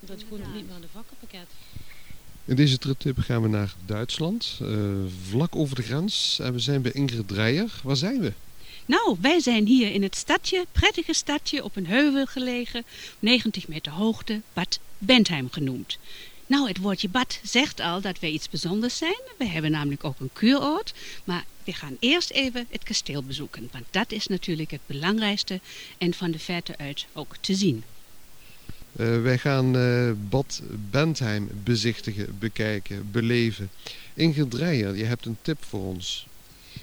Dat gewoon niet meer de vakkenpakket. In deze trip gaan we naar Duitsland, uh, vlak over de grens. En we zijn bij Ingrid Dreyer. Waar zijn we? Nou, wij zijn hier in het stadje, prettige stadje, op een heuvel gelegen, 90 meter hoogte, Bad Bentheim genoemd. Nou, het woordje bad zegt al dat wij iets bijzonders zijn. We hebben namelijk ook een kuuroord. Maar we gaan eerst even het kasteel bezoeken. Want dat is natuurlijk het belangrijkste en van de verte uit ook te zien. Uh, wij gaan uh, Bad Bentheim bezichtigen, bekijken, beleven. Ingrid Dreyer, je hebt een tip voor ons.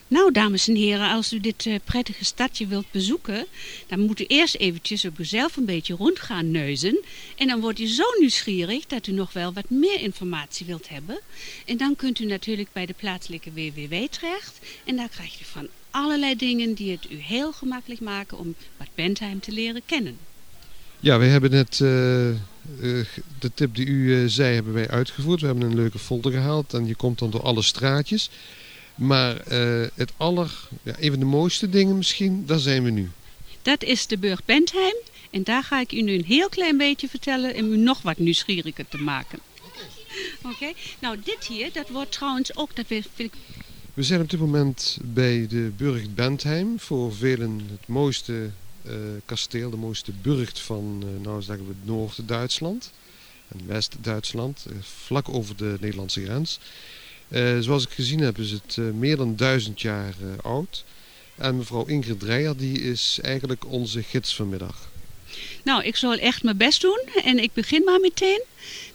Nou, dames en heren, als u dit uh, prettige stadje wilt bezoeken, dan moet u eerst eventjes op uzelf een beetje rond gaan neuzen. En dan wordt u zo nieuwsgierig dat u nog wel wat meer informatie wilt hebben. En dan kunt u natuurlijk bij de plaatselijke WWW terecht. En daar krijgt u van allerlei dingen die het u heel gemakkelijk maken om Bad Bentheim te leren kennen. Ja, we hebben net uh, uh, de tip die u zei, hebben wij uitgevoerd. We hebben een leuke folder gehaald en je komt dan door alle straatjes. Maar uh, het aller, ja, een van de mooiste dingen misschien, daar zijn we nu. Dat is de Burg Bentheim. En daar ga ik u nu een heel klein beetje vertellen om u nog wat nieuwsgieriger te maken. Oké, okay. nou dit hier, dat wordt trouwens ook, dat vind ik... We zijn op dit moment bij de Burg Bentheim. Voor velen het mooiste kasteel, de mooiste burcht van, uh, nou zeggen we, Noord-Duitsland. En West-Duitsland, vlak over de Nederlandse grens. Zoals ik gezien heb is het meer dan duizend jaar oud. En mevrouw Ingrid Dreyer die is eigenlijk onze gids vanmiddag. Nou, ik zal echt mijn best doen en ik begin maar meteen.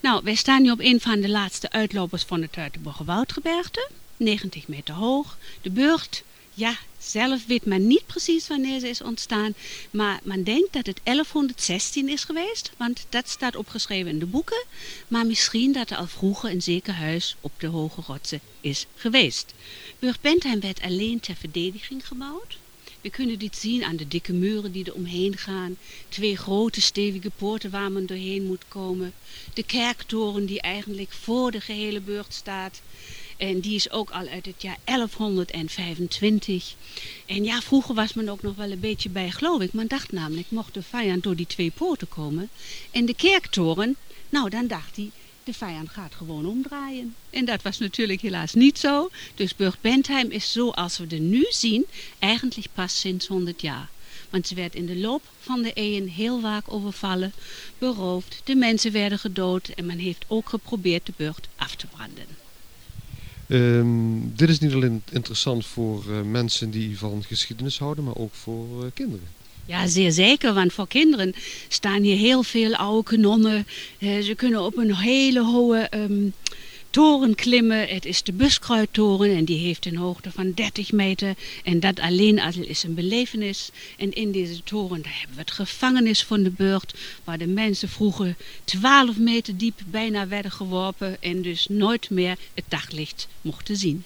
Nou, wij staan nu op een van de laatste uitlopers van het Tuitenborger Woudgebergte. 90 meter hoog. De burcht ja, zelf weet men niet precies wanneer ze is ontstaan, maar men denkt dat het 1116 is geweest, want dat staat opgeschreven in de boeken. Maar misschien dat er al vroeger een zeker huis op de Hoge Rotsen is geweest. Burg Bentheim werd alleen ter verdediging gebouwd. We kunnen dit zien aan de dikke muren die er omheen gaan. Twee grote stevige poorten waar men doorheen moet komen. De kerktoren die eigenlijk voor de gehele burcht staat. En die is ook al uit het jaar 1125. En ja, vroeger was men ook nog wel een beetje bij, geloof ik. Men dacht namelijk, mocht de vijand door die twee poorten komen. En de kerktoren, nou dan dacht hij, de vijand gaat gewoon omdraaien. En dat was natuurlijk helaas niet zo. Dus Burg Bentheim is zoals we er nu zien, eigenlijk pas sinds 100 jaar. Want ze werd in de loop van de eeuwen heel vaak overvallen, beroofd, de mensen werden gedood en men heeft ook geprobeerd de burcht af te branden. Um, dit is niet alleen interessant voor uh, mensen die van geschiedenis houden, maar ook voor uh, kinderen. Ja, zeer zeker, want voor kinderen staan hier heel veel oude kanonnen. Uh, ze kunnen op een hele hoge um, toren klimmen. Het is de Buskruidtoren en die heeft een hoogte van 30 meter. En dat alleen al is een belevenis. En in deze toren daar hebben we het gevangenis van de burcht. Waar de mensen vroeger 12 meter diep bijna werden geworpen. En dus nooit meer het daglicht mochten zien.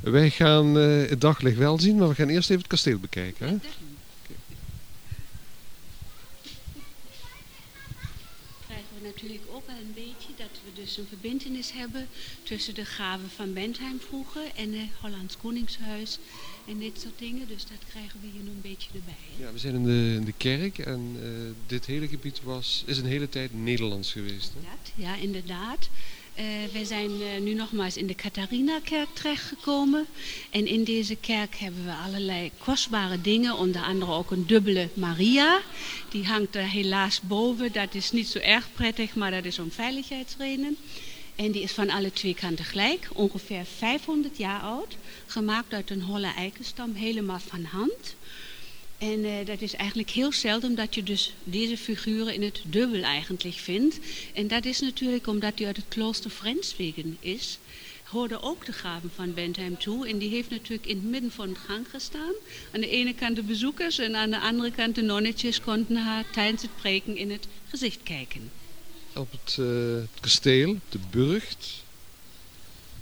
Wij gaan uh, het daglicht wel zien, maar we gaan eerst even het kasteel bekijken. Hè? Krijgen we natuurlijk ook al een beetje dat we dus een verbindenis hebben tussen de graven van Bentheim vroeger en het Hollands Koningshuis en dit soort dingen. Dus dat krijgen we hier nu een beetje erbij. Ja, we zijn in de, in de kerk en uh, dit hele gebied was, is een hele tijd Nederlands geweest. Hè? Dat, ja, inderdaad. Uh, wij zijn uh, nu nogmaals in de Catharina-kerk terechtgekomen. En in deze kerk hebben we allerlei kostbare dingen. Onder andere ook een dubbele Maria. Die hangt er helaas boven. Dat is niet zo erg prettig, maar dat is om veiligheidsredenen. En die is van alle twee kanten gelijk. Ongeveer 500 jaar oud. Gemaakt uit een holle eikenstam, helemaal van hand. En uh, dat is eigenlijk heel zelden dat je dus deze figuren in het dubbel eigenlijk vindt. En dat is natuurlijk omdat hij uit het klooster Frenswegen is. Hoorde ook de graven van Bentheim toe. En die heeft natuurlijk in het midden van de gang gestaan. Aan de ene kant de bezoekers en aan de andere kant de nonnetjes konden haar tijdens het preken in het gezicht kijken. Op het, uh, het kasteel, de burcht.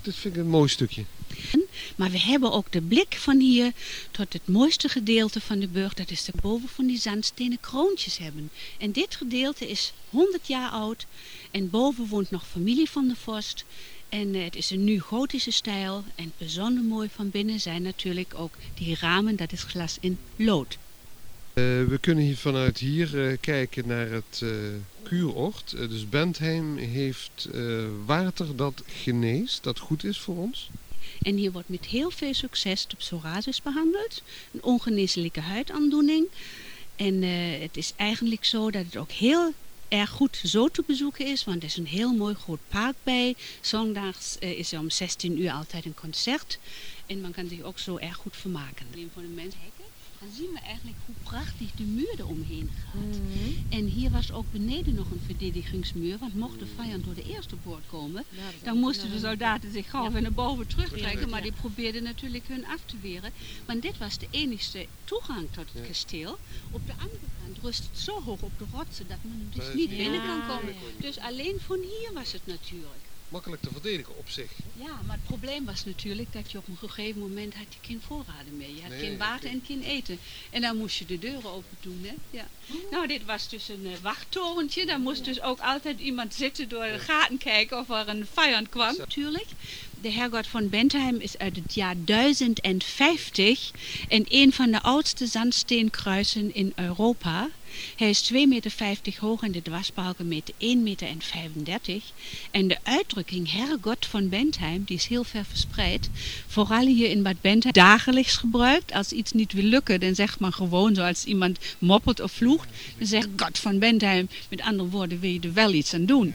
Dit vind ik een mooi stukje. Maar we hebben ook de blik van hier tot het mooiste gedeelte van de burg. Dat is de boven van die zandstenen kroontjes hebben. En dit gedeelte is 100 jaar oud. En boven woont nog familie van de vorst. En uh, het is een nu gotische stijl. En bijzonder mooi van binnen zijn natuurlijk ook die ramen. Dat is glas in lood. we kunnen hier vanuit hier kijken naar het kuuroord. dus Bentheim heeft water dat geneest, dat goed is voor ons. En hier wordt met heel veel succes de psoriasis behandeld. Een ongeneeslijke huidaandoening. En het is eigenlijk zo dat het ook heel erg goed zo te bezoeken is, want er is een heel mooi groot park bij. Zondags uh, is er om 16 uur altijd een concert. En man kan zich ook zo erg goed vermaken. Voor de mensen dan zien we eigenlijk hoe prachtig de muur eromheen gaat. Mhm. En hier was ook beneden nog een verdedigingsmuur, want mocht de vijand door de eerste poort komen, dan moesten de soldaten zich gauw weer naar boven terugtrekken, maar die probeerden natuurlijk hun af te weren. Want dit was de enige toegang tot het kasteel. Op de andere kant rust het zo hoog op de rotsen dat men dus niet binnen kan komen. Dus alleen van hier was het natuurlijk makkelijk te verdedigen op zich. Ja, maar het probleem was natuurlijk dat je op een gegeven moment had je geen voorraden meer. Je had geen water en geen eten. En dan moest je de deuren open doen. Hè? Ja. Nou, dit was dus een uh, wachttorentje. Daar moest dus ook altijd iemand zitten door de gaten kijken of er een vijand kwam. Natuurlijk. De hergott van Bentheim is uit het jaar 1050 en een van de oudste zandsteenkruisen in Europa. Hij is 2,50 meter hoog en de dwarsbalken meten 1,35 meter. En de uitdrukking Herrgott van Bentheim, die is heel ver verspreid. Vooral hier in Bad Bentheim dagelijks gebruikt. Als iets niet wil lukken, dan zegt man gewoon zoals iemand moppelt of vloegt. Dan zegt God van Bentheim, met andere woorden wil je er wel iets aan doen.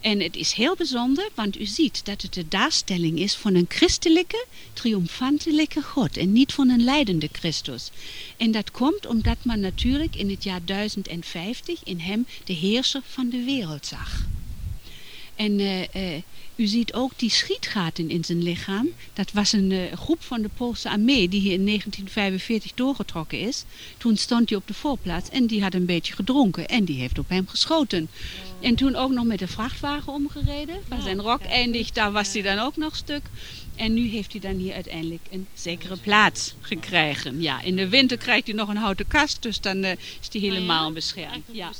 En het is heel bijzonder, want u ziet dat het de daarstelling is van een christelijke, triomfantelijke God en niet van een leidende Christus. En dat komt omdat men natuurlijk in het jaar 1050 in hem de heerser van de wereld zag. En uh, uh, u ziet ook die schietgaten in zijn lichaam. Dat was een uh, groep van de Poolse armee die hier in 1945 doorgetrokken is. Toen stond hij op de voorplaats en die had een beetje gedronken en die heeft op hem geschoten. En toen ook nog met de vrachtwagen omgereden. Waar zijn rok eindigt, daar was hij dan ook nog stuk. En nu heeft hij dan hier uiteindelijk een zekere plaats gekregen. Ja, in de winter krijgt hij nog een houten kast, dus dan is hij helemaal beschermd. Ja.